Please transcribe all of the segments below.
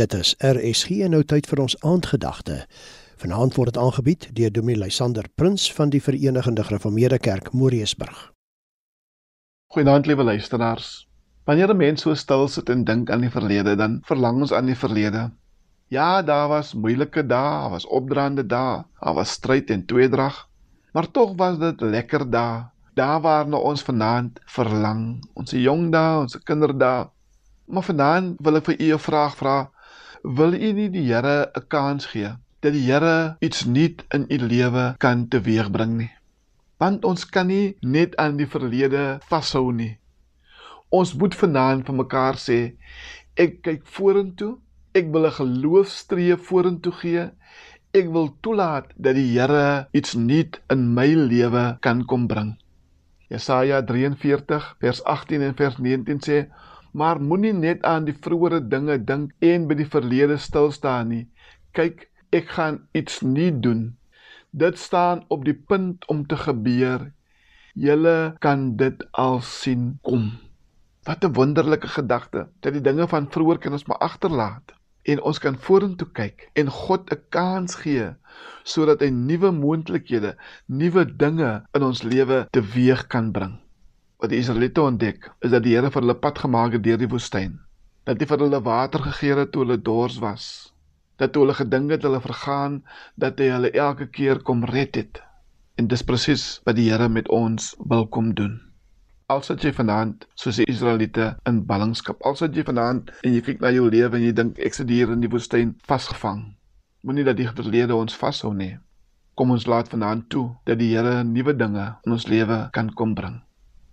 Dit is RSG en nou tyd vir ons aandgedagte. Vanaand word dit aangebied deur Dominee Lysander Prins van die Verenigde Gereformeerde Kerk Moriesburg. Goeienaand liewe luisteraars. Wanneer 'n mens so stil sit en dink aan die verlede, dan verlang ons aan die verlede. Ja, daar was moeilike dae, daar was opdraande dae, daar was stryd en tweedrag, maar tog was dit lekker dae. Daar waarna ons vanaand verlang, ons jong dae, ons kinderdae. Maar vanaand wil ek vir u 'n vraag vra. Wil u nie die Here 'n kans gee dat die Here iets nuut in u lewe kan teweegbring nie? Want ons kan nie net aan die verlede vashou nie. Ons moet vanaand vir mekaar sê, ek kyk vorentoe. Ek wil 'n geloofstreef vorentoe gee. Ek wil toelaat dat die Here iets nuut in my lewe kan kom bring. Jesaja 43 vers 18 en vers 19 sê maar moenie net aan die vroeëre dinge dink en by die verlede stil staan nie. Kyk, ek gaan iets nuut doen. Dit staan op die punt om te gebeur. Julle kan dit al sien kom. Wat 'n wonderlike gedagte dat die dinge van vroeër kan ons maar agterlaat en ons kan vorentoe kyk en God 'n kans gee sodat hy nuwe moontlikhede, nuwe dinge in ons lewe teweeg kan bring wat die Israeliete ontdek, is dat die Here vir hulle pad gemaak het deur die woestyn. Dat hy vir hulle water gegee het toe hulle dors was. Dat toe hulle gedink het hulle vergaan, dat hy hulle elke keer kom red het. En dis presies wat die Here met ons wil kom doen. Al sit jy vanaand soos die Israeliete in ballingskap. Al sit jy vanaand en jy kyk na jou lewe en jy dink ek sit hier in die woestyn vasgevang. Moenie dat die verlede ons vashou nie. Kom ons laat vanaand toe dat die Here nuwe dinge in ons lewe kan kom bring.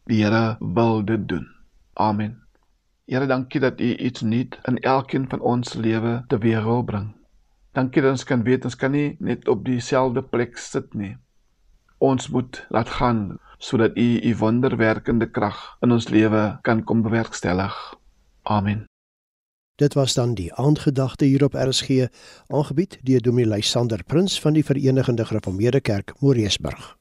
Die Here wil dit doen. Amen. Here, dankie dat U iets nuut in elkeen van ons lewe teweeg wil bring. Dankie dat ons kan weet ons kan nie net op dieselfde plek sit nie. Ons moet laat gaan sodat U U wonderwerkende krag in ons lewe kan kom bewerkstellig. Amen. Dit was dan die aandgedagte hier op RSG, aangebied deur Dominee Lysander Prins van die Verenigde Gereformeerde Kerk Moriesburg.